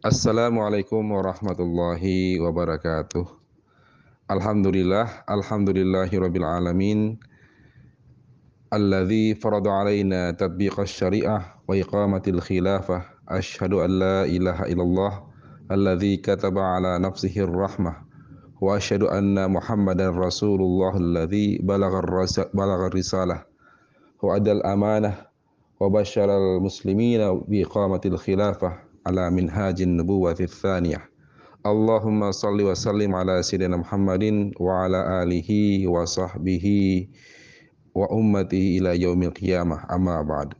Assalamualaikum warahmatullahi wabarakatuh. Alhamdulillah, alhamdulillahi rabbil alamin. Alladzi farada alaina tatbiqa syariah wa iqamatil khilafah. Ashhadu an la ilaha illallah alladzi kataba ala nafsihi rahmah wa ashhadu anna Muhammadan rasulullah alladzi balagha risalah wa adal amanah wa basyara al muslimina bi iqamatil khilafah ala minhajin nubuwati tsaniyah. Allahumma salli wa sallim ala sayyidina Muhammadin wa ala alihi wa sahbihi wa ummatihi ila yaumil qiyamah amma ba'd.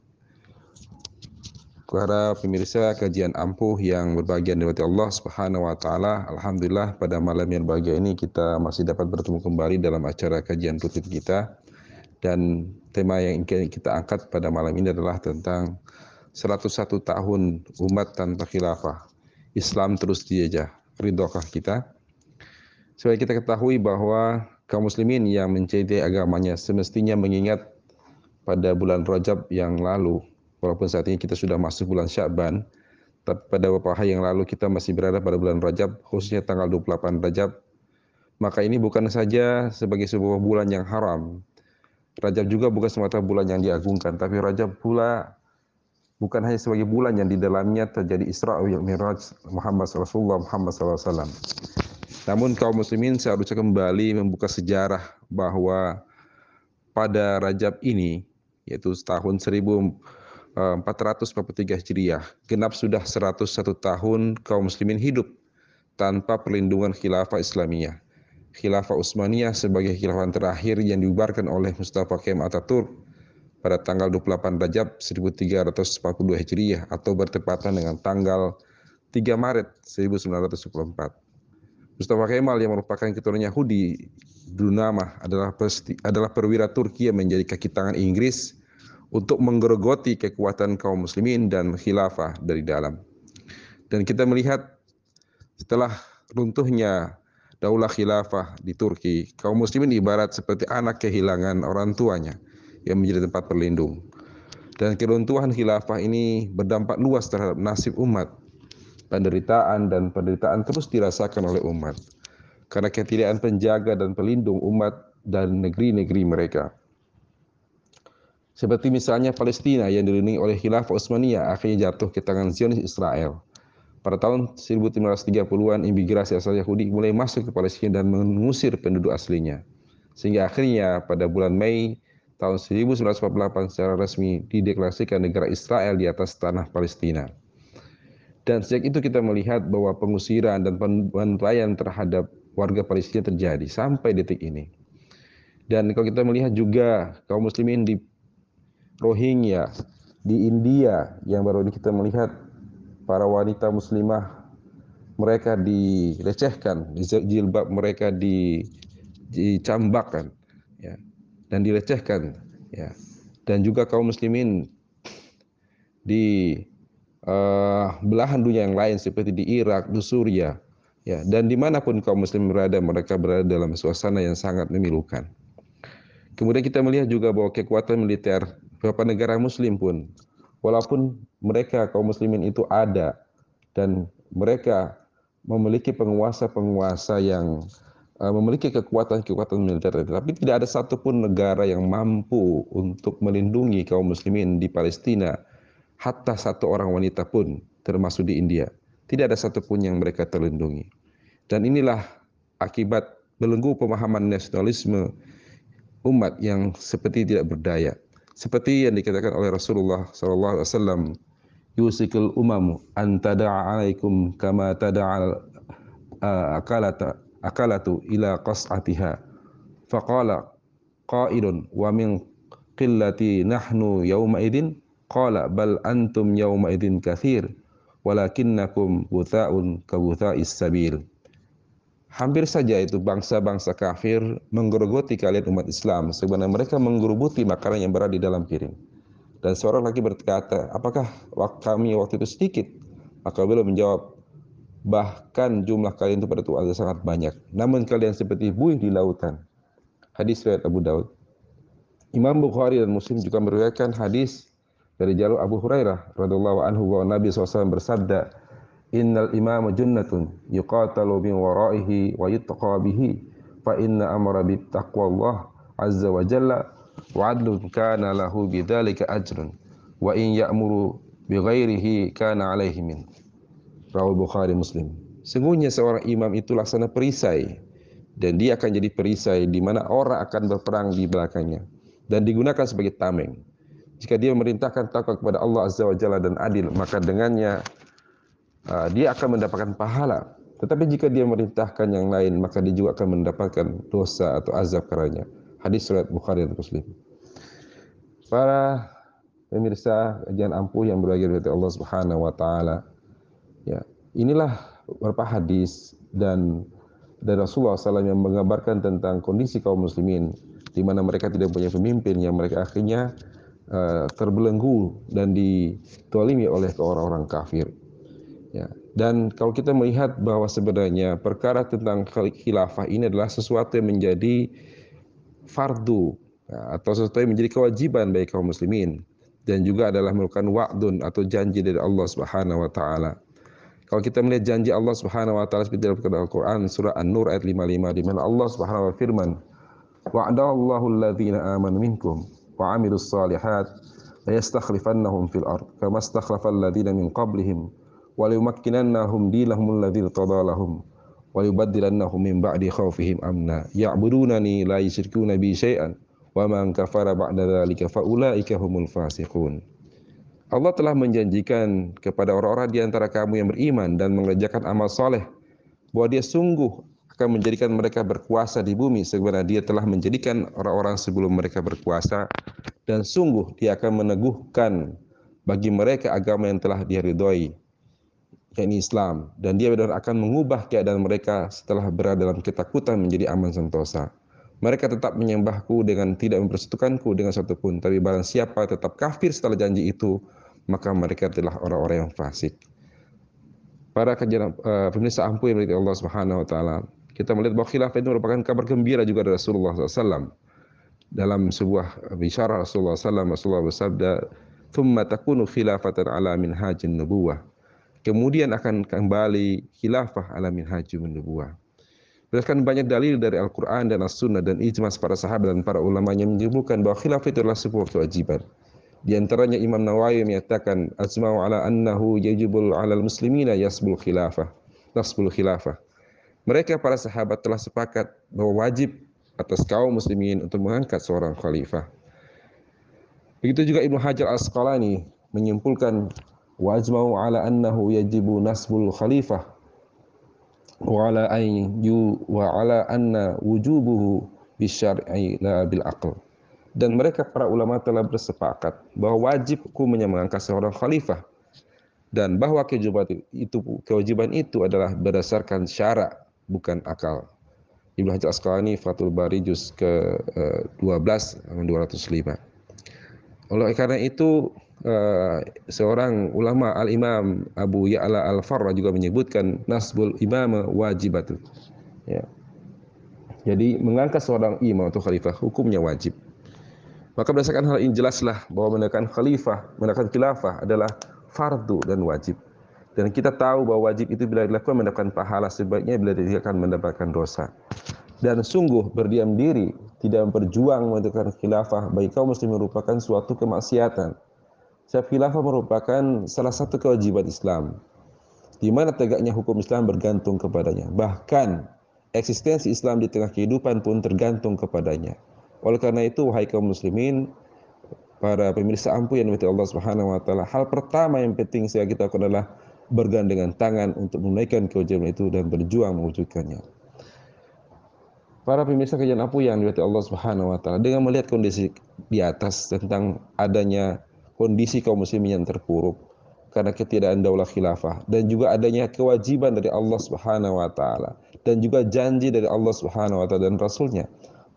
Para pemirsa kajian ampuh yang berbahagia dari Allah Subhanahu wa taala, alhamdulillah pada malam yang berbahagia ini kita masih dapat bertemu kembali dalam acara kajian rutin kita. Dan tema yang ingin kita angkat pada malam ini adalah tentang 101 tahun umat tanpa khilafah. Islam terus dijajah. Ridhokah kita? Supaya kita ketahui bahwa kaum muslimin yang mencintai agamanya semestinya mengingat pada bulan Rajab yang lalu, walaupun saat ini kita sudah masuk bulan Sya'ban, tapi pada beberapa hari yang lalu kita masih berada pada bulan Rajab, khususnya tanggal 28 Rajab, maka ini bukan saja sebagai sebuah bulan yang haram. Rajab juga bukan semata bulan yang diagungkan, tapi Rajab pula bukan hanya sebagai bulan yang di dalamnya terjadi Isra Mi'raj Muhammad Rasulullah Muhammad SAW. Namun kaum muslimin seharusnya kembali membuka sejarah bahwa pada Rajab ini yaitu tahun 1443 Hijriah genap sudah 101 tahun kaum muslimin hidup tanpa perlindungan khilafah Islamiyah. Khilafah Utsmaniyah sebagai khilafah terakhir yang diubarkan oleh Mustafa Kemal Ataturk pada tanggal 28 Rajab 1342 Hijriah atau bertepatan dengan tanggal 3 Maret 1924. Mustafa Kemal yang merupakan keturunan Yahudi dulu nama adalah adalah perwira Turki yang menjadi kaki tangan Inggris untuk menggerogoti kekuatan kaum muslimin dan khilafah dari dalam. Dan kita melihat setelah runtuhnya daulah khilafah di Turki, kaum muslimin ibarat seperti anak kehilangan orang tuanya yang menjadi tempat berlindung. Dan keruntuhan khilafah ini berdampak luas terhadap nasib umat. Penderitaan dan penderitaan terus dirasakan oleh umat. Karena ketidakan penjaga dan pelindung umat dan negeri-negeri mereka. Seperti misalnya Palestina yang dilindungi oleh khilafah Utsmaniyah akhirnya jatuh ke tangan Zionis Israel. Pada tahun 1530-an, imigrasi asal Yahudi mulai masuk ke Palestina dan mengusir penduduk aslinya. Sehingga akhirnya pada bulan Mei tahun 1948 secara resmi dideklarasikan negara Israel di atas tanah Palestina. Dan sejak itu kita melihat bahwa pengusiran dan pembantaian terhadap warga Palestina terjadi sampai detik ini. Dan kalau kita melihat juga kaum muslimin di Rohingya, di India yang baru ini kita melihat para wanita muslimah mereka dilecehkan, jilbab mereka dicambakkan, ya dan dilecehkan ya dan juga kaum muslimin di uh, belahan dunia yang lain seperti di Irak, di Suria ya dan di mana pun kaum muslim berada mereka berada dalam suasana yang sangat memilukan. Kemudian kita melihat juga bahwa kekuatan militer beberapa negara muslim pun walaupun mereka kaum muslimin itu ada dan mereka memiliki penguasa-penguasa yang memiliki kekuatan-kekuatan militer, tapi tidak ada satupun negara yang mampu untuk melindungi kaum muslimin di Palestina, hatta satu orang wanita pun, termasuk di India. Tidak ada satupun yang mereka terlindungi. Dan inilah akibat belenggu pemahaman nasionalisme umat yang seperti tidak berdaya. Seperti yang dikatakan oleh Rasulullah wasallam, "Yusikul umamu an tada'a alaikum kama tada'a akalata akalatu ila qas'atiha faqala qailun wa min qillati nahnu yawma idin qala bal antum yawma idin kathir walakinnakum butha'un kabutha'is sabil Hampir saja itu bangsa-bangsa kafir menggerogoti kalian umat Islam sebenarnya mereka menggerubuti makanan yang berada di dalam piring. Dan seorang lagi berkata, apakah kami waktu itu sedikit? Maka beliau menjawab, Bahkan jumlah kalian itu pada Tuhan sangat banyak. Namun kalian seperti buih di lautan. Hadis riwayat Abu Daud. Imam Bukhari dan Muslim juga meriwayatkan hadis dari jalur Abu Hurairah radhiyallahu anhu bahwa Nabi SAW bersabda, innal imama junnatun yuqatalu min waraihi wa yuttaqa bihi fa inna amara bit taqwallah azza wa jalla wa adlun kana lahu bidzalika ajrun wa in ya'muru bi ghairihi kana alaihi min rawal Bukhari Muslim sungguhnya seorang imam itu laksana perisai dan dia akan jadi perisai di mana orang akan berperang di belakangnya dan digunakan sebagai tameng jika dia memerintahkan takwa kepada Allah Azza wa Jalla dan adil maka dengannya uh, dia akan mendapatkan pahala. Tetapi jika dia merintahkan yang lain, maka dia juga akan mendapatkan dosa atau azab karenanya. Hadis surat Bukhari dan Muslim. Para pemirsa kajian ampuh yang berbahagia dari Allah Subhanahu wa taala. Ya, inilah beberapa hadis dan dari Rasulullah SAW yang mengabarkan tentang kondisi kaum muslimin di mana mereka tidak punya pemimpin yang mereka akhirnya uh, terbelenggu dan ditolimi oleh orang-orang kafir. Ya. Dan kalau kita melihat bahwa sebenarnya perkara tentang khilafah ini adalah sesuatu yang menjadi fardu ya, atau sesuatu yang menjadi kewajiban bagi kaum muslimin dan juga adalah merupakan wa'dun atau janji dari Allah Subhanahu wa taala. Kalau kita melihat janji Allah Subhanahu wa taala seperti dalam Al-Qur'an surah An-Nur ayat 55 di mana Allah Subhanahu wa firman, "Wa'adallahu alladhina amanu minkum wa 'amilus salihat la yastakhlifannahum fil ard kama istakhlafa alladhina min qablihim wa liyumakkinannahum dinahum alladzi tadalahum wa yubaddilannahum min ba'di khawfihim amna ya'budunani la yusyrikuna bi syai'an wa man kafara ba'da dzalika fa ulaika humul fasiqun Allah telah menjanjikan kepada orang-orang di antara kamu yang beriman dan mengerjakan amal soleh bahwa dia sungguh akan menjadikan mereka berkuasa di bumi sebagaimana dia telah menjadikan orang-orang sebelum mereka berkuasa dan sungguh dia akan meneguhkan bagi mereka agama yang telah diridhoi yakni Islam dan dia benar akan mengubah keadaan mereka setelah berada dalam ketakutan menjadi aman sentosa. Mereka tetap menyembahku dengan tidak mempersatukanku dengan satu pun, tapi barang siapa tetap kafir setelah janji itu, maka mereka adalah orang-orang yang fasik. Para kajian uh, pemirsa ampuh yang Allah Subhanahu wa taala, kita melihat bahwa khilafah itu merupakan kabar gembira juga dari Rasulullah SAW. Dalam sebuah bicara Rasulullah SAW, Rasulullah bersabda, "Thumma takunu khilafatan ala minhajin nubuwah." kemudian akan kembali khilafah ala minhaj nubuwah. Berdasarkan banyak dalil dari Al-Quran dan As-Sunnah dan ijma para sahabat dan para ulama yang menyebutkan bahwa khilafah itu adalah sebuah kewajiban. Di antaranya Imam Nawawi menyatakan azma'u ala annahu yajibul ala muslimina yasbul khilafah. Nasbul khilafah. Mereka para sahabat telah sepakat bahwa wajib atas kaum muslimin untuk mengangkat seorang khalifah. Begitu juga Ibnu Hajar Al-Asqalani menyimpulkan wa ajma'u ala annahu yajibu nasbul khalifah wa ala an yu wa ala anna wujubuhu bisyar'i la bil aql dan mereka para ulama telah bersepakat bahwa wajib hukumnya mengangkat seorang khalifah dan bahwa kewajiban itu kewajiban itu adalah berdasarkan syara bukan akal. Ibnu Hajar Asqalani Fathul Bari juz ke 12 205. Oleh karena itu Uh, seorang ulama al-imam Abu Ya'la al-Farra juga menyebutkan nasbul imam wajibat. Ya. Jadi mengangkat seorang imam atau khalifah hukumnya wajib. Maka berdasarkan hal ini jelaslah bahwa menekan khalifah, menekan khilafah adalah fardu dan wajib. Dan kita tahu bahwa wajib itu bila dilakukan mendapatkan pahala sebaiknya bila tidak akan mendapatkan dosa. Dan sungguh berdiam diri tidak berjuang menentukan khilafah bagi kaum muslim merupakan suatu kemaksiatan Sebab khilafah merupakan salah satu kewajiban Islam. Di mana tegaknya hukum Islam bergantung kepadanya. Bahkan eksistensi Islam di tengah kehidupan pun tergantung kepadanya. Oleh karena itu, wahai kaum muslimin, para pemirsa ampuh yang dimiliki Allah Subhanahu wa taala, hal pertama yang penting saya kita lakukan adalah bergandengan tangan untuk menunaikan kewajiban itu dan berjuang mewujudkannya. Para pemirsa kajian ampuh yang dimiliki Allah Subhanahu wa taala, dengan melihat kondisi di atas tentang adanya kondisi kaum muslimin yang terpuruk karena ketidakadaan daulah khilafah dan juga adanya kewajiban dari Allah Subhanahu wa taala dan juga janji dari Allah Subhanahu wa taala dan rasulnya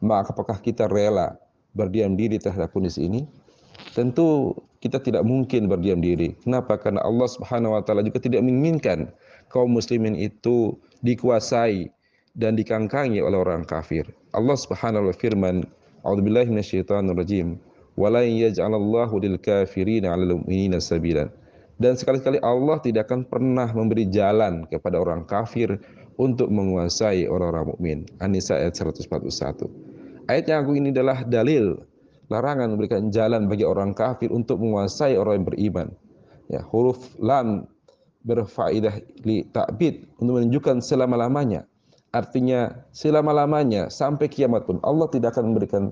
maka apakah kita rela berdiam diri terhadap kondisi ini? Tentu kita tidak mungkin berdiam diri. Kenapa? Karena Allah Subhanahu wa taala juga tidak menginginkan kaum muslimin itu dikuasai dan dikangkangi oleh orang kafir. Allah Subhanahu wa firman A'udzubillahi minasyaitonir rajim. Wala yaj'alallahu lil kafirina Dan sekali-kali Allah tidak akan pernah memberi jalan kepada orang kafir untuk menguasai orang-orang mukmin. An-Nisa ayat 141. Ayat yang aku ini adalah dalil larangan memberikan jalan bagi orang kafir untuk menguasai orang yang beriman. Ya, huruf lam berfaedah li ta'bid untuk menunjukkan selama-lamanya. Artinya selama-lamanya sampai kiamat pun Allah tidak akan memberikan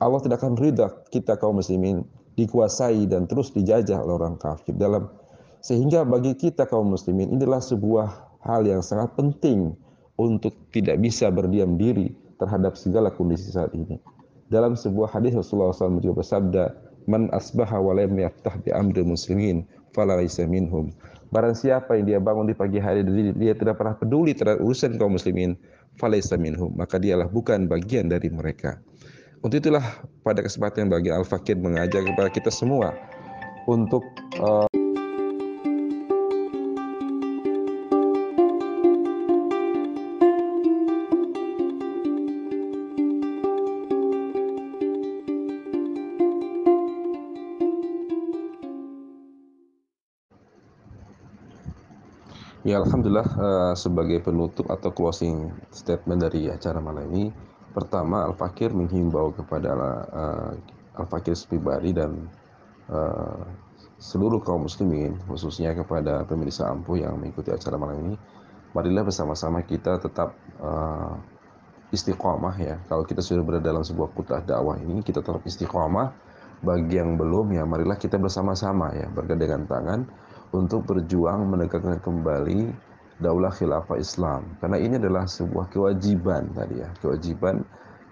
Allah tidak akan ridha kita kaum muslimin dikuasai dan terus dijajah oleh orang kafir dalam sehingga bagi kita kaum muslimin inilah sebuah hal yang sangat penting untuk tidak bisa berdiam diri terhadap segala kondisi saat ini. Dalam sebuah hadis Rasulullah SAW juga bersabda, "Man asbaha wa lam yaftah bi amri muslimin fala minhum." Barang siapa yang dia bangun di pagi hari dan dia tidak pernah peduli terhadap urusan kaum muslimin, falaisa minhum, maka dialah bukan bagian dari mereka. Untuk itulah pada kesempatan bagi Al-Fakir mengajak kepada kita semua untuk uh, Ya Alhamdulillah uh, sebagai penutup atau closing statement dari acara malam ini Pertama Al-Fakir menghimbau kepada uh, Al-Fakir pribadi dan uh, seluruh kaum muslimin khususnya kepada pemirsa Ampuh yang mengikuti acara malam ini Marilah bersama-sama kita tetap istiqomah ya. Kalau kita sudah berada dalam sebuah kutah dakwah ini kita tetap istiqomah. Bagi yang belum ya marilah kita bersama-sama ya bergandengan tangan untuk berjuang menegakkan kembali daulah khilafah Islam. Karena ini adalah sebuah kewajiban tadi ya. Kewajiban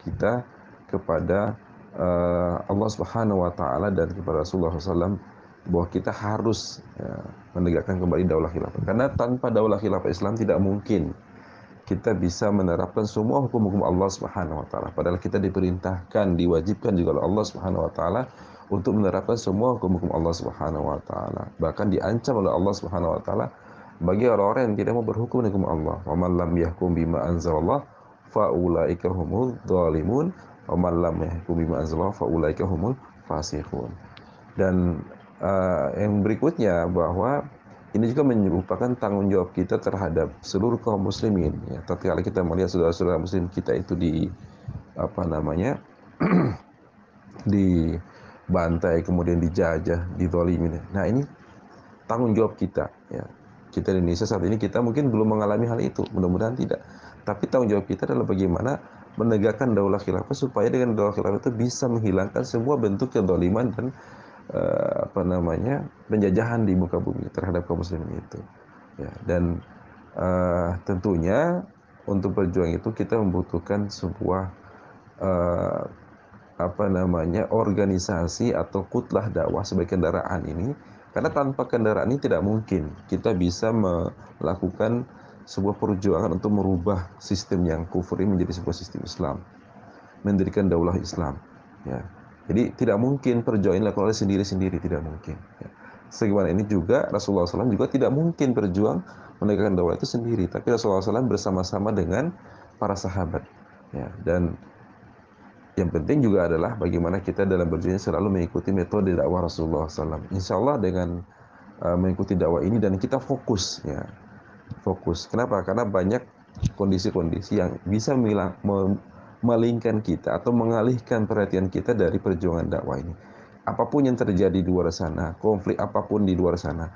kita kepada uh, Allah Subhanahu wa taala dan kepada Rasulullah SAW bahwa kita harus ya, menegakkan kembali daulah khilafah. Karena tanpa daulah khilafah Islam tidak mungkin kita bisa menerapkan semua hukum-hukum Allah Subhanahu wa taala. Padahal kita diperintahkan diwajibkan juga oleh Allah Subhanahu wa taala untuk menerapkan semua hukum-hukum Allah Subhanahu wa taala. Bahkan diancam oleh Allah Subhanahu wa taala bagi orang-orang yang tidak mau berhukum dengan hukum Allah. Wa man lam yahkum bima anzalallah fa ulaika humul zalimun wa man lam yahkum bima anzalallah fa ulaika humul fasiqun. Dan uh, yang berikutnya bahwa ini juga merupakan tanggung jawab kita terhadap seluruh kaum muslimin ya tatkala kita melihat saudara-saudara muslim kita itu di apa namanya di bantai, kemudian dijajah, dizalimin. Nah ini tanggung jawab kita. Ya. Kita di Indonesia saat ini kita mungkin belum mengalami hal itu, mudah-mudahan tidak. Tapi tanggung jawab kita adalah bagaimana menegakkan daulah khilafah supaya dengan daulah khilafah itu bisa menghilangkan semua bentuk kezaliman dan uh, apa namanya penjajahan di muka bumi terhadap kaum muslimin itu. Ya, dan uh, tentunya untuk berjuang itu kita membutuhkan sebuah uh, apa namanya organisasi atau kutlah dakwah sebagai kendaraan ini karena tanpa kendaraan ini tidak mungkin kita bisa melakukan sebuah perjuangan untuk merubah sistem yang kufur ini menjadi sebuah sistem Islam mendirikan daulah Islam ya jadi tidak mungkin perjuangan dilakukan oleh sendiri-sendiri tidak mungkin ya. sebagaimana ini juga Rasulullah SAW juga tidak mungkin berjuang menegakkan daulah itu sendiri tapi Rasulullah SAW bersama-sama dengan para sahabat ya dan yang penting juga adalah bagaimana kita dalam berjuang selalu mengikuti metode dakwah Rasulullah SAW. Insya Allah dengan uh, mengikuti dakwah ini dan kita fokus ya, fokus. Kenapa? Karena banyak kondisi-kondisi yang bisa melingkan kita atau mengalihkan perhatian kita dari perjuangan dakwah ini. Apa pun yang terjadi di luar sana, konflik apa pun di luar sana,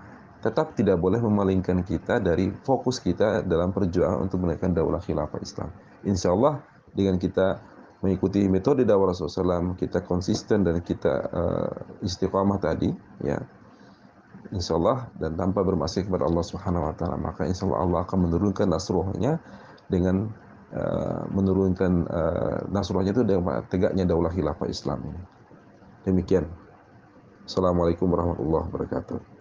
tetap tidak boleh memalingkan kita dari fokus kita dalam perjuangan untuk menaikkan daulah khilafah Islam. Insya Allah dengan kita mengikuti metode dakwah Rasulullah SAW, kita konsisten dan kita uh, istiqamah tadi, ya, insya Allah dan tanpa bermaksud kepada Allah Subhanahu Wa Taala, maka insya Allah Allah akan menurunkan nasruhnya dengan uh, menurunkan uh, nasruhnya itu dengan tegaknya daulah khilafah Islam ini. Demikian. Assalamualaikum warahmatullahi wabarakatuh.